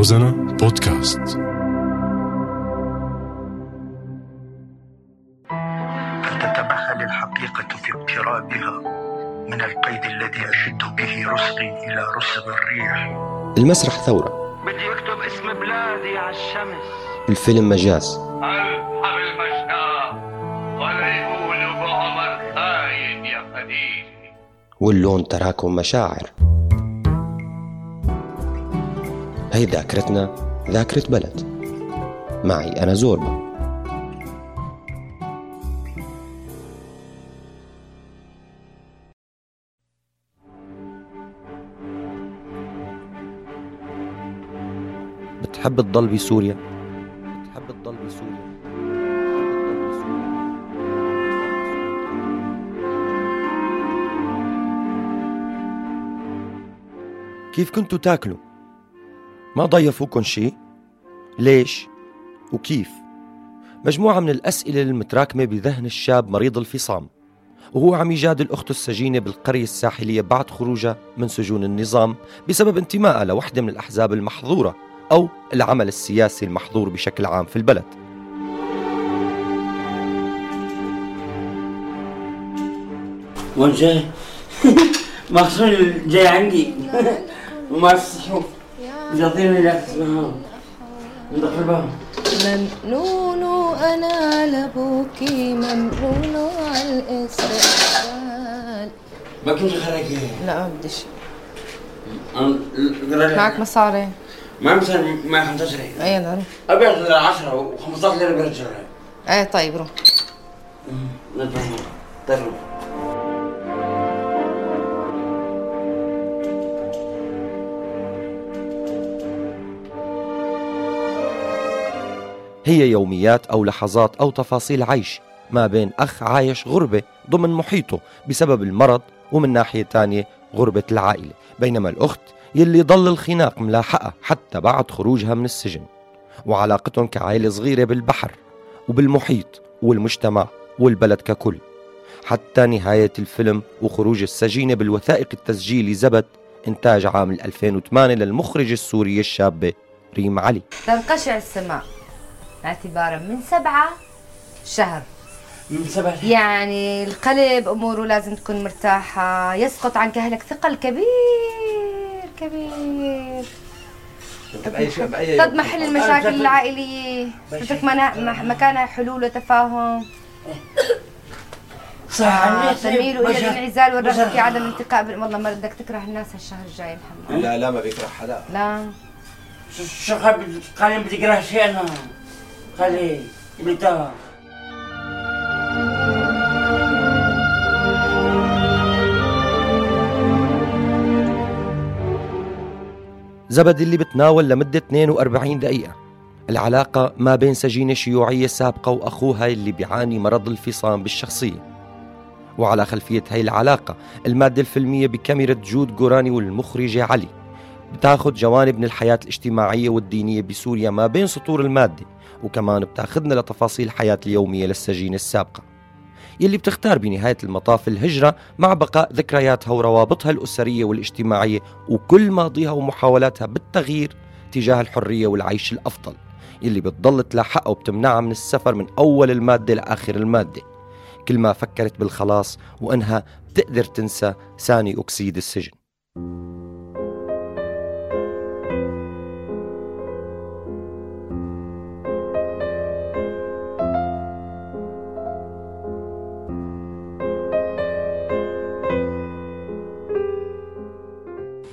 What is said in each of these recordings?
روزانا بودكاست. فلتتمهل الحقيقة في اقترابها من القيد الذي أشد به رسغي إلى رسغ الريح. المسرح ثورة. بدي أكتب اسم بلادي على الشمس. الفيلم مجاز. ألحم المشتاق ولا يقولوا بعمر خاين يا خديجة واللون تراكم مشاعر. هي ذاكرتنا ذاكرة بلد معي أنا زوربا بتحب تضل بسوريا؟ بتحب تضل بسوريا؟ كيف كنتوا تاكلوا؟ ما ضيفوكن شي؟ ليش؟ وكيف؟ مجموعة من الأسئلة المتراكمة بذهن الشاب مريض الفصام وهو عم يجادل أخته السجينة بالقرية الساحلية بعد خروجها من سجون النظام بسبب انتمائها لوحدة من الأحزاب المحظورة أو العمل السياسي المحظور بشكل عام في البلد وين جاي؟ مخصوص جاي عندي وما الصحوف يعطيني لك اسمها ندخل بها ممنون أنا لأبوكي ممنون على الاستقبال ما كنت خليك لا ما بديش. معك معك مصاري. ما مثلا ما 15 إيه نعم أبيض 10 و15 ليرة برجع إيه طيب روح. نتفاهم طيب هي يوميات أو لحظات أو تفاصيل عيش ما بين أخ عايش غربة ضمن محيطه بسبب المرض ومن ناحية تانية غربة العائلة. بينما الأخت يلي ضل الخناق ملاحقة حتى بعد خروجها من السجن. وعلاقتهم كعائلة صغيرة بالبحر وبالمحيط والمجتمع والبلد ككل. حتى نهاية الفيلم وخروج السجينة بالوثائق التسجيلي زبد إنتاج عام 2008 للمخرج السوري الشابة ريم علي. تنقشع السماء. اعتبارا من سبعة شهر. من سبع يعني القلب أموره لازم تكون مرتاحة يسقط عن كهلك ثقل كبير كبير. بأي شيء بأي قد محل المشاكل العائلية؟ منا- مح- مكانها حلول وتفاهم. صح. آه، تميل إلى الانعزال والرغبة في عدم الالتقاء والله ما بدك تكره الناس هالشهر الجاي محمد لا لا ما بيكره حدا لا. شو قال بدي اقرا شيء أنا خلي بيتا زبد اللي بتناول لمدة 42 دقيقة. العلاقة ما بين سجينة شيوعية سابقة وأخوها اللي بيعاني مرض الفصام بالشخصية. وعلى خلفية هاي العلاقة المادة الفيلمية بكاميرا جود جوراني والمخرجة علي. بتاخد جوانب من الحياة الاجتماعية والدينية بسوريا ما بين سطور المادة. وكمان بتاخدنا لتفاصيل الحياة اليومية للسجينة السابقة. يلي بتختار بنهاية المطاف الهجرة مع بقاء ذكرياتها وروابطها الأسرية والاجتماعية وكل ماضيها ومحاولاتها بالتغيير تجاه الحرية والعيش الأفضل يلي بتضل تلاحقها وبتمنعها من السفر من أول المادة لآخر المادة. كل ما فكرت بالخلاص وإنها بتقدر تنسى ثاني أكسيد السجن.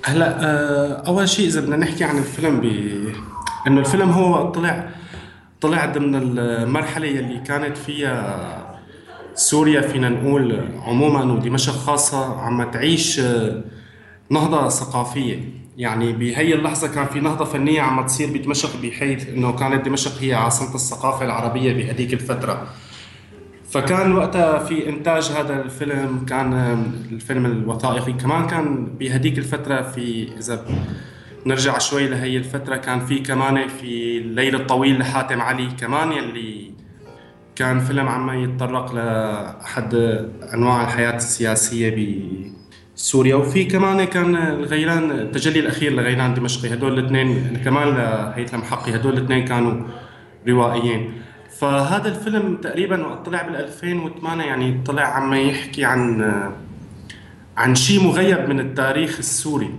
هلا آه، أول شيء إذا بدنا نحكي عن الفيلم ب إنه الفيلم هو طلع طلع ضمن المرحلة يلي كانت فيها سوريا فينا نقول عموما ودمشق خاصة عم تعيش آه، نهضة ثقافية. يعني بهي اللحظة كان في نهضة فنية عم تصير بدمشق بحيث إنه كانت دمشق هي عاصمة الثقافة العربية بهذيك الفترة. فكان وقتها في إنتاج هذا الفيلم كان الفيلم الوثائقي كمان كان بهديك الفترة في إذا نرجع شوي لهي الفترة كان في كمان في الليل الطويل لحاتم علي كمان يلي كان فيلم عم يتطرق لأحد أنواع الحياة السياسية ب سوريا وفي كمان كان الغيلان التجلي الأخير لغيلان دمشقي هدول الاثنين كمان لهيثم حقي هدول الاثنين كانوا روائيين. فهذا الفيلم تقريبا وقت طلع بال 2008 يعني طلع عم يحكي عن عن شيء مغيب من التاريخ السوري.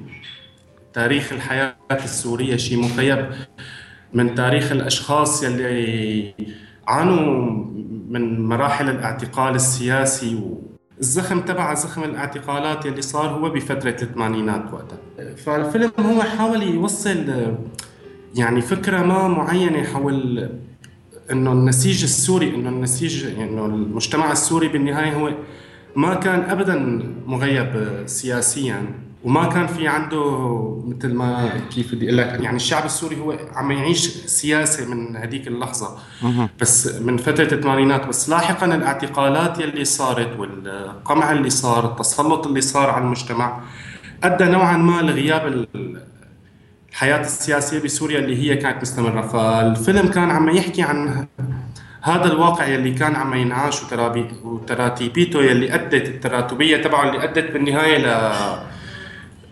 تاريخ الحياة السورية شيء مغيب من تاريخ الأشخاص يلي عانوا من مراحل الاعتقال السياسي والزخم تبع زخم الاعتقالات يلي صار هو بفترة الثمانينات وقتها. فالفيلم هو حاول يوصل يعني فكرة ما معينة حول إنه النسيج السوري إنه النسيج إنه المجتمع السوري بالنهاية هو ما كان ابدا مغيب سياسيا وما كان في عنده مثل ما كيف بدي أقول لك؟ يعني الشعب السوري هو عم يعيش سياسة من هذيك اللحظة. بس من فترة الثمانينات بس لاحقا الاعتقالات يلي صارت والقمع اللي صار التسلط اللي صار على المجتمع أدى نوعا ما لغياب الحياة السياسية بسوريا اللي هي كانت مستمرة. فالفيلم كان عم يحكي عن هذا الواقع يلي كان عم ينعاش وتراتيبيته يلي أدت التراتبية تبعه اللي أدت بالنهاية ل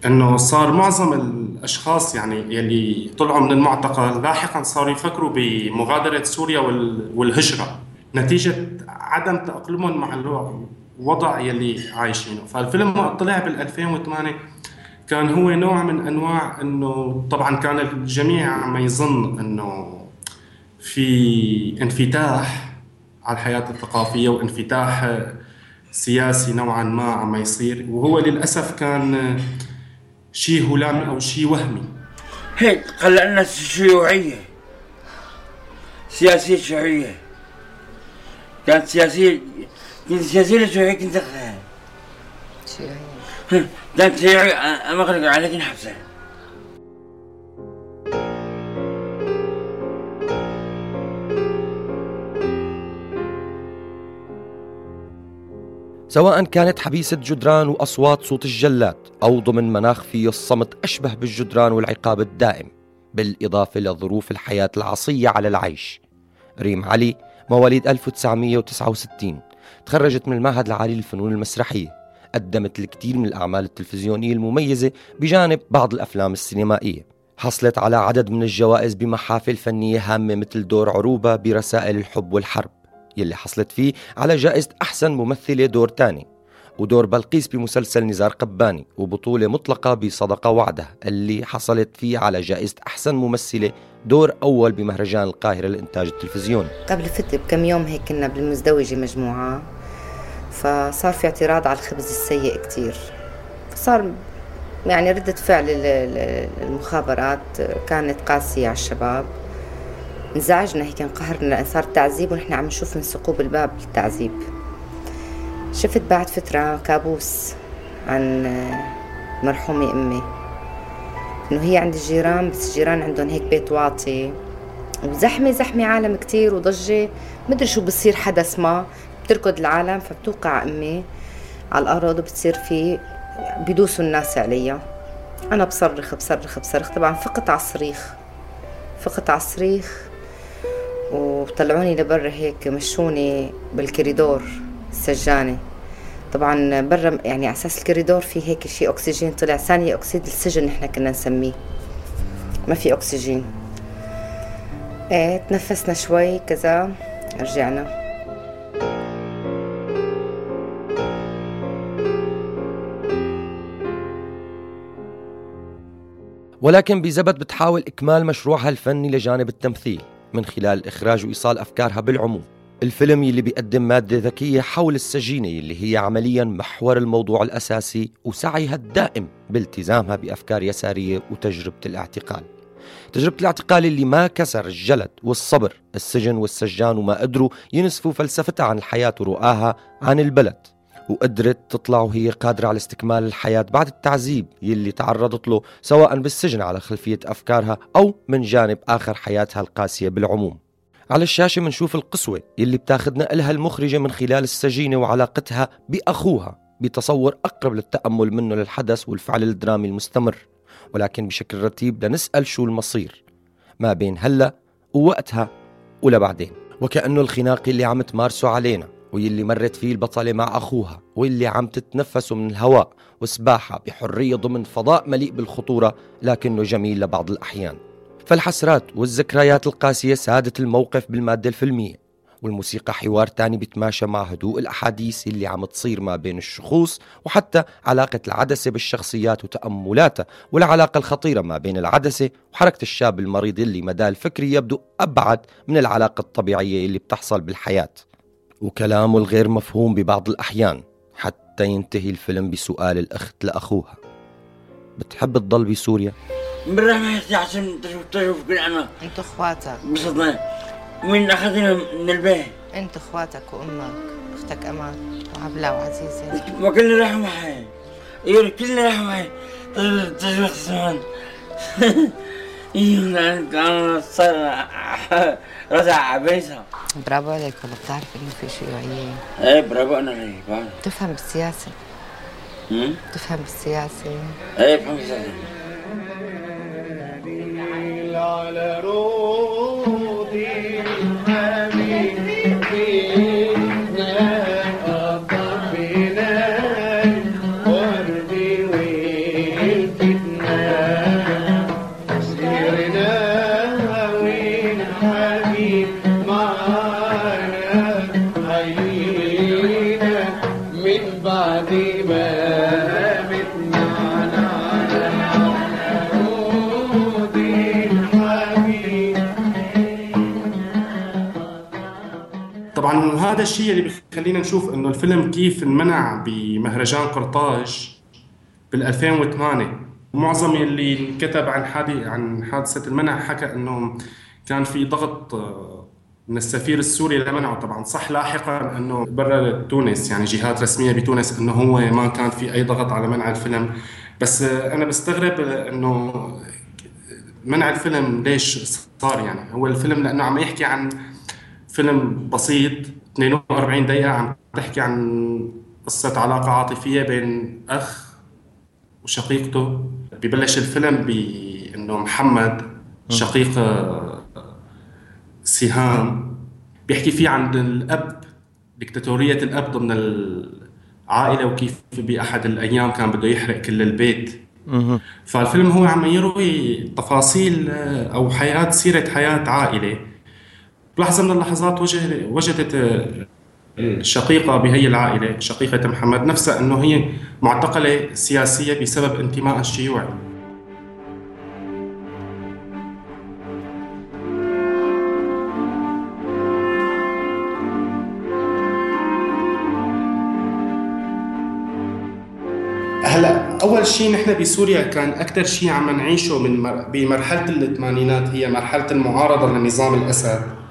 إنه صار معظم الأشخاص يعني يلي طلعوا من المعتقل لاحقا صاروا يفكروا بمغادرة سوريا والهجرة نتيجة عدم تأقلمهم مع الوضع يلي عايشينه. فالفيلم طلع بال 2008 كان هو نوع من أنواع إنه طبعا كان الجميع عم يظن إنه في انفتاح على الحياة الثقافية وانفتاح سياسي نوعا ما عم يصير. وهو للأسف كان شيء هلامي أو شيء وهمي. هيك خلقنا شيوعية. سياسية شيوعية. كانت سياسيه كنت سياسية شيوعية؟ كنت شيوعية. عليك حبسه سواء كانت حبيسة جدران وأصوات صوت الجلاد أو ضمن مناخ فيه الصمت أشبه بالجدران والعقاب الدائم بالإضافة لظروف الحياة العصية على العيش. ريم علي مواليد 1969 تخرجت من المعهد العالي للفنون المسرحية. قدمت الكثير من الأعمال التلفزيونية المميزة بجانب بعض الأفلام السينمائية. حصلت على عدد من الجوائز بمحافل فنية هامة مثل دور عروبة برسائل الحب والحرب يلي حصلت فيه على جائزة أحسن ممثلة دور تاني. ودور بلقيس بمسلسل نزار قباني وبطولة مطلقة بصدقة وعده اللي حصلت فيه على جائزة أحسن ممثلة دور أول بمهرجان القاهرة للإنتاج التلفزيوني قبل فترة بكم يوم هيك كنا بالمزدوجة مجموعة؟ فصار في اعتراض على الخبز السيء كتير. فصار يعني ردة فعل المخابرات كانت قاسية على الشباب. انزعجنا هيك انقهرنا لأن صار تعذيب ونحن عم نشوف من ثقوب الباب التعذيب. شفت بعد فترة كابوس عن مرحومة أمي إنه هي عند الجيران بس الجيران عندهم هيك بيت واطي. وزحمة زحمة عالم كتير وضجة. مدري شو بصير حدث ما. بتركض العالم فبتوقع أمي على الأرض وبتصير في بيدوسوا الناس عليها أنا بصرخ بصرخ بصرخ. طبعا فقط على الصريخ فقط على الصريخ وطلعوني لبرا هيك مشوني بالكريدور السجانة طبعا برا يعني على أساس الكريدور في هيك شيء أكسجين طلع. ثاني أكسيد السجن نحن كنا نسميه. ما في أكسجين. إيه تنفسنا شوي كذا رجعنا. ولكن بزبد بتحاول إكمال مشروعها الفني لجانب التمثيل من خلال إخراج وإيصال أفكارها بالعموم. الفيلم يلي بيقدم مادة ذكية حول السجينة اللي هي عمليا محور الموضوع الأساسي وسعيها الدائم بالتزامها بأفكار يسارية وتجربة الاعتقال. تجربة الاعتقال اللي ما كسر الجلد والصبر السجن والسجان وما قدروا ينسفوا فلسفتها عن الحياة ورؤاها عن البلد. وقدرت تطلع وهي قادرة على استكمال الحياة بعد التعذيب يلي تعرضت له سواء بالسجن على خلفية أفكارها أو من جانب آخر حياتها القاسية بالعموم. على الشاشة منشوف القسوة يلي بتاخدنا إلها المخرجة من خلال السجينة وعلاقتها بأخوها بتصور أقرب للتأمل منه للحدث والفعل الدرامي المستمر. ولكن بشكل رتيب لنسأل شو المصير ما بين هلأ ووقتها ولبعدين. وكأنه الخناق اللي عم تمارسه علينا. واللي مرت فيه البطلة مع أخوها واللي عم تتنفسوا من الهواء وسباحة بحرية ضمن فضاء مليء بالخطورة لكنه جميل لبعض الأحيان. فالحسرات والذكريات القاسية سادت الموقف بالمادة الفيلمية والموسيقى حوار تاني بيتماشى مع هدوء الأحاديث اللي عم تصير ما بين الشخوص وحتى علاقة العدسة بالشخصيات وتأملاتها والعلاقة الخطيرة ما بين العدسة وحركة الشاب المريض اللي مداه الفكري يبدو أبعد من العلاقة الطبيعية اللي بتحصل بالحياة. وكلامه الغير مفهوم ببعض الأحيان حتى ينتهي الفيلم بسؤال الأخت لأخوها. بتحب تضل بسوريا؟ بالرحمة يا عشان تشوف كل أنا. أنتوا أخواتك. بصدنا مين أخذنا من البيت. أنتوا أخواتك وأمك أختك أمان وعبلة وعزيزة. وكلنا راح معي يقول كلنا راح معي تشوف تشوف رجع عبيسة برافو عليك والله بتعرف انه في شيوعية إيه برافو أنا لي بعرف بتفهم بالسياسة هم؟ بتفهم بالسياسة إيه بفهم سنة طبعا هذا الشيء اللي بخلينا نشوف إنه الفيلم كيف انمنع بمهرجان قرطاج بال 2008 معظم اللي انكتب عن حادي عن حادثة المنع حكى انه كان في ضغط آه، من السفير السوري لمنعه. طبعا صح لاحقا إنه برر تونس يعني جهات رسمية بتونس إنه هو ما كان في أي ضغط على منع الفيلم. بس آه، أنا بستغرب آه، إنه منع الفيلم ليش صار يعني؟ هو الفيلم لأنه عم يحكي عن فيلم بسيط 42 دقيقة عم تحكي عن قصة علاقة عاطفية بين أخ وشقيقته. ببلش الفيلم بأنه محمد شقيق آه، سهام. بيحكي فيه عن الأب دكتاتورية الأب ضمن العائلة وكيف بأحد الأيام كان بده يحرق كل البيت. فالفيلم هو عم يروي تفاصيل آه، أو حياة سيرة حياة عائلة. بلحظة من اللحظات وجد وجدت آه، الشقيقة بهي العائلة شقيقة محمد نفسها أنه هي معتقلة سياسية بسبب انتمائها الشيوعي هلا أول شيء نحن بسوريا كان أكثر شيء عم نعيشه من مر... بمرحلة الثمانينات هي مرحلة المعارضة لنظام الأسد.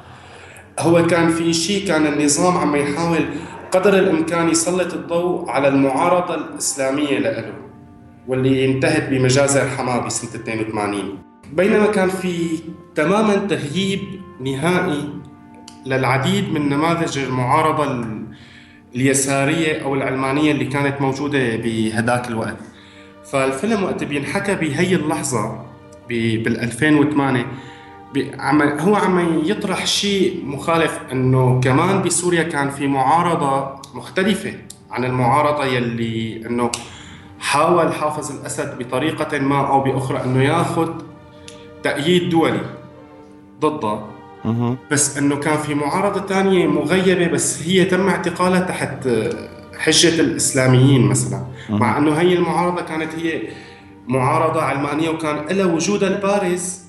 هو كان في شيء كان النظام عم يحاول قدر الإمكان يسلط الضوء على المعارضة الإسلامية له واللي انتهت بمجازر حماة بسنة 82 بينما كان في تماما تغييب نهائي للعديد من نماذج المعارضة ال- اليسارية أو العلمانية اللي كانت موجودة بهداك الوقت. فالفيلم وقت بينحكى بهي اللحظة بال 2008 بي- عم هو عم يطرح شيء مخالف إنه كمان بسوريا كان في معارضة مختلفة عن المعارضة يلي إنه حاول حافظ الأسد بطريقة ما أو بأخرى إنه ياخذ تأييد دولي ضده. بس إنه كان في معارضة تانية مغيبة بس هي تم اعتقالها تحت حجة الإسلاميين مثلا. مع إنه هي المعارضة كانت هي معارضة علمانية وكان لها وجودها البارز.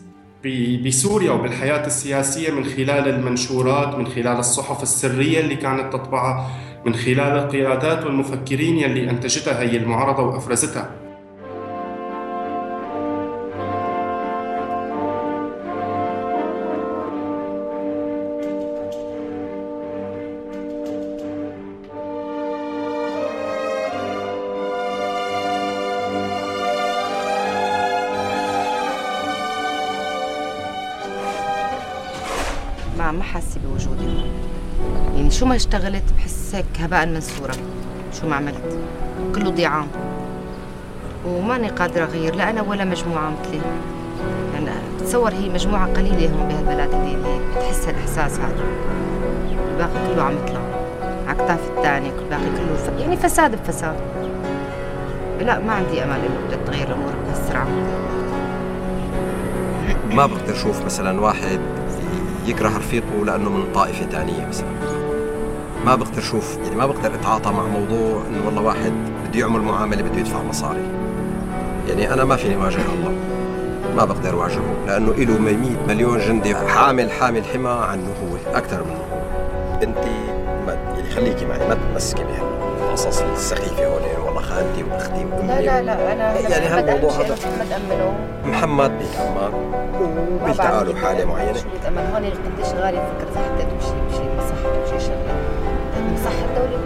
بسوريا وبالحياة السياسية من خلال المنشورات من خلال الصحف السرية اللي كانت تطبعها من خلال القيادات والمفكرين يلي أنتجتها هي المعارضة وأفرزتها. حاسة بوجودي. هون يعني شو ما اشتغلت بحس هيك هباء منثورا شو ما عملت. كله ضيعان. وماني قادرة أغير لا أنا ولا مجموعة مثلي. يعني بتصور هي مجموعة قليلة هون بهالبلد اللي اللي بتحس هالإحساس هذا. الباقي كله عم يطلع. كتاف الثاني باقي كله ف... يعني فساد بفساد. لا ما عندي أمل إنه بدها تتغير الأمور بهالسرعة. ما بقدر أشوف مثلا واحد يكره رفيقه لأنه من طائفة ثانية مثلا. ما بقدر أشوف يعني ما بقدر أتعاطى مع موضوع إنه والله واحد بده يعمل معاملة بده يدفع مصاري. يعني أنا ما فيني واجه الله. ما بقدر واجهه لأنه له 100 مليون جندي حامل حامل حمى عنه هو أكثر منه. انت ما يعني خليكي معي ما تمسكي بهالقصص السخيفة هون والله خالتي وأختي وأمي لا لا لا أنا يعني هالموضوع هذا محمد امنه محمد بيتأمن وبيلتقى له حالة معينة. شو بتأمل هون قديش غالي فكرة حتى تمشي تمشي مصحة تمشي شغلة مصحة الدولة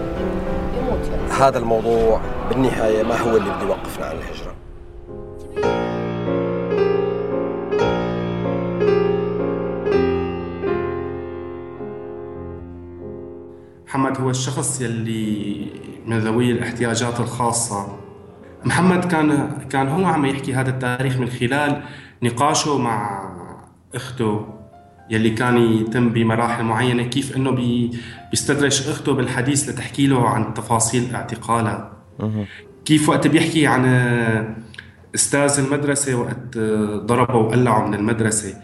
يموت. يعني هذا الموضوع بالنهاية ما هو اللي بده يوقفنا عن الهجرة. محمد هو الشخص يلي من ذوي الاحتياجات الخاصة. محمد كان كان هو عم يحكي هذا التاريخ من خلال نقاشه مع أخته يلي كان يتم بمراحل معينة كيف إنه بي بيستدرج أخته بالحديث لتحكي له عن تفاصيل اعتقالها كيف وقت بيحكي عن أستاذ المدرسة وقت ضربه وقلعه من المدرسة.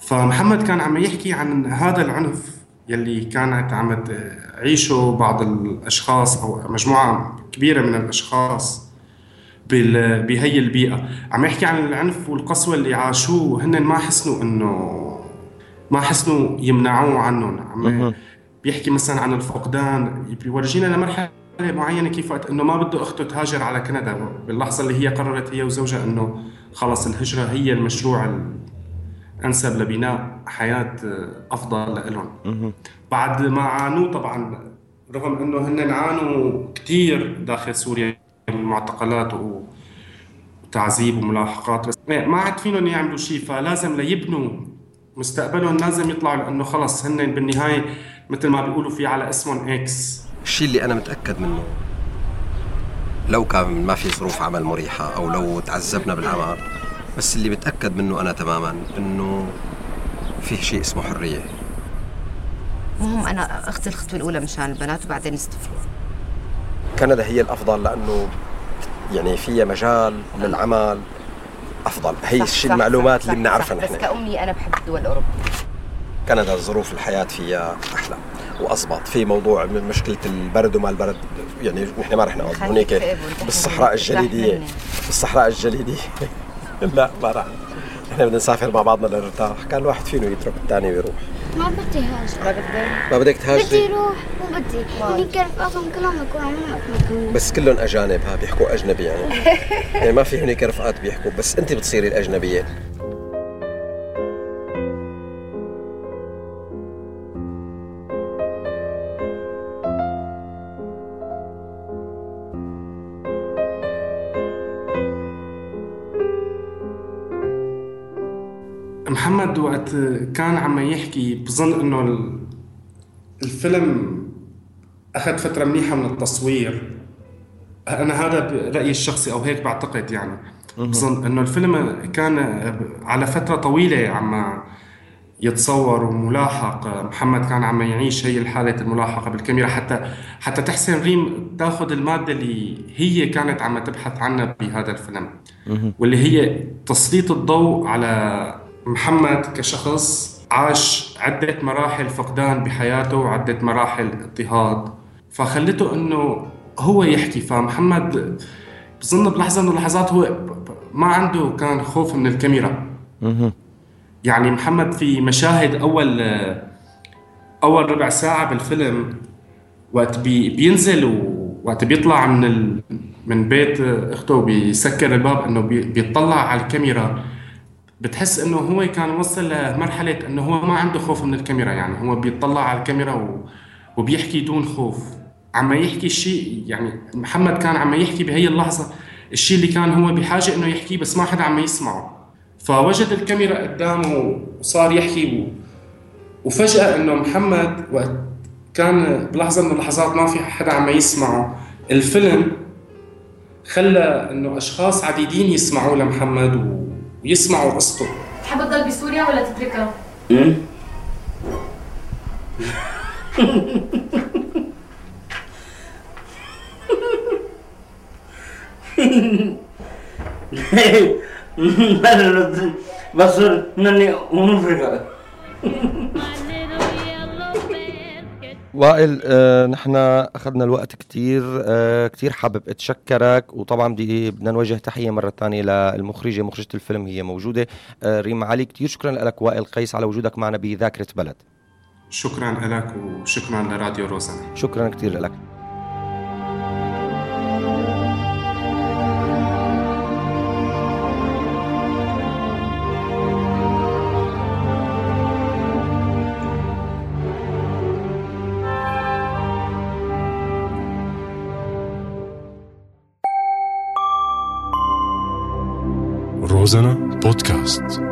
فمحمد كان عم يحكي عن هذا العنف يلي كانت عم تعيشه بعض الأشخاص أو مجموعة كبيرة من الأشخاص بهي البيئة. عم يحكي عن العنف والقسوة اللي عاشوه هن ما حسنوا انه ما حسنوا يمنعوه عنهم عم بيحكي مثلا عن الفقدان بيورجينا لمرحلة معينة كيف وقت إنه ما بده أخته تهاجر على كندا باللحظة اللي هي قررت هي وزوجها إنه خلص الهجرة هي المشروع الانسب لبناء حياة أفضل لهم بعد ما عانوا طبعا رغم إنه هن عانوا كثير داخل سوريا من معتقلات وتعذيب وملاحقات بس ما عاد فيهم يعملوا شيء فلازم ليبنوا مستقبلهم لازم يطلعوا لأنه خلص هن بالنهاية مثل ما بيقولوا في على اسمهم إكس الشيء اللي أنا متأكد منه لو كان ما في ظروف عمل مريحة أو لو تعذبنا بالعمل بس اللي متاكد منه أنا تماما إنه فيه شيء اسمه حرية. المهم أنا اخذت الخطوة الأولى مشان البنات وبعدين استفلوا كندا هي الأفضل لأنه يعني فيها مجال للعمل أفضل. هي الشيء المعلومات صح، اللي بنعرفها صح. بس نحن كأمي أنا بحب الدول الأوروبية. كندا ظروف الحياة فيها أحلى وأضبط في موضوع مشكلة البرد وما البرد يعني نحن ما رح نقعد وانت بالصحراء. الجليدية. بالصحراء الجليدية. لا ما رح نحن بدنا نسافر مع بعضنا لنرتاح كان الواحد فينه يترك الثاني ويروح. ما بدي هاجر. ما بدي ما بدك بدي تهاجري روح. وبدي بدي. كيف أصلا كلهم يكونوا معك بس كلهم أجانب ها بيحكوا أجنبي يعني. يعني ما في هنيك رفقات بيحكوا بس أنت بتصيري الأجنبية. محمد وقت كان عم يحكي بظن إنه ال- الفيلم أخذ فترة منيحة من التصوير. أنا هذا رأيي الشخصي أو هيك بعتقد يعني. بظن إنه الفيلم كان على فترة طويلة عم يتصور وملاحق. محمد كان عم يعيش هي الحالة الملاحقة بالكاميرا. حتى حتى تحسن ريم تاخذ المادة اللي هي كانت عم تبحث عنها بهذا الفيلم. واللي هي تسليط الضوء على محمد كشخص عاش عدة مراحل فقدان بحياته وعدة مراحل اضطهاد. فخلته إنه هو يحكي. فمحمد بظن بلحظة من اللحظات هو ما عنده كان خوف من الكاميرا. يعني محمد في مشاهد أول أول ربع ساعة بالفيلم وقت بي بينزل ووقت بيطلع من ال... من بيت أخته بيسكر الباب إنه بي... بيطلع على الكاميرا. بتحس إنه هو كان وصل لمرحلة إنه هو ما عنده خوف من الكاميرا يعني هو بيطلع على الكاميرا و... وبيحكي دون خوف. عم يحكي الشيء يعني محمد كان عم يحكي بهي اللحظة الشيء اللي كان هو بحاجة إنه يحكيه بس ما حدا عم يسمعه. فوجد الكاميرا قدامه وصار يحكي و... وفجأة إنه محمد وقت كان بلحظة من اللحظات ما في حدا عم يسمعه الفيلم خلى إنه أشخاص عديدين يسمعوا لمحمد و... ويسمعوا قصته حابب تضل بسوريا ولا تتركها؟ امم بس انني وائل آه نحن أخذنا الوقت كتير آه كتير حابب أتشكرك وطبعا بدي بدنا نوجه تحية مرة ثانية للمخرجة مخرجة الفيلم هي موجودة آه ريم علي. كتير شكرا لك وائل قيس على وجودك معنا بذاكرة بلد. شكرا لك وشكرا لراديو روزانا شكرا كثير لك. روزانا بودكاست